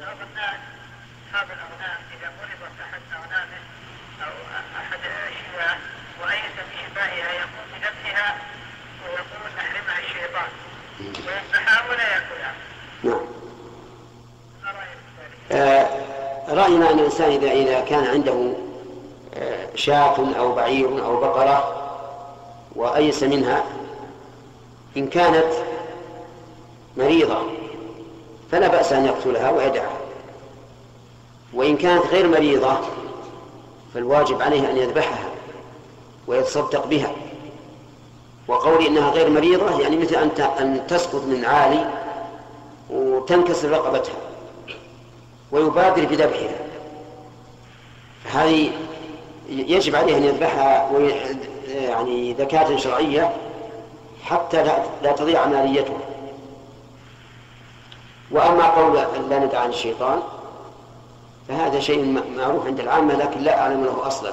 بعض الناس أصحاب الأغنام إذا مرضت أحد أغنامه أو أحد وأيس يقوم بذبحها ويقول نحرمها الشيطان. ويذبحها ولا يأكلها نعم؟ آه، رأينا أن الإنسان إذا إذا كان عنده شاة أو بعير أو بقرة وأيس منها إن كانت مريضة فلا بأس أن يقتلها ويدعها. وإن كانت غير مريضة فالواجب عليه أن يذبحها ويتصدق بها. وقولي إنها غير مريضة يعني مثل أن أن تسقط من عالي وتنكسر رقبتها ويبادر بذبحها. هذه يجب عليه أن يذبحها يعني زكاة شرعية حتى لا تضيع عمليتها وأما قول أن لا ندع عن الشيطان فهذا شيء معروف عند العامة لكن لا أعلم له أصلا.